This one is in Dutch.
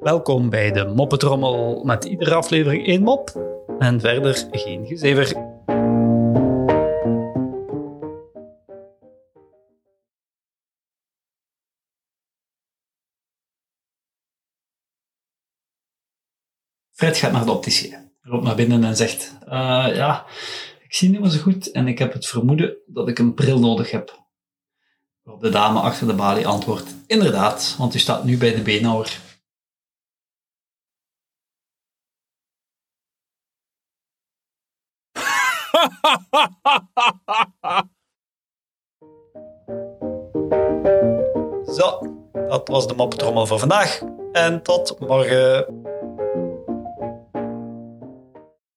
Welkom bij de Moppetrommel met iedere aflevering één mop en verder geen gezever. Fred gaat naar de opticien. Loopt naar binnen en zegt: "Eh, Ja, ik zie niet meer zo goed en ik heb het vermoeden dat ik een bril nodig heb. Waarop de dame achter de balie antwoordt: Inderdaad, want u staat nu bij de beenhouwer. Zo, dat was de moppetrommel voor vandaag. En tot morgen.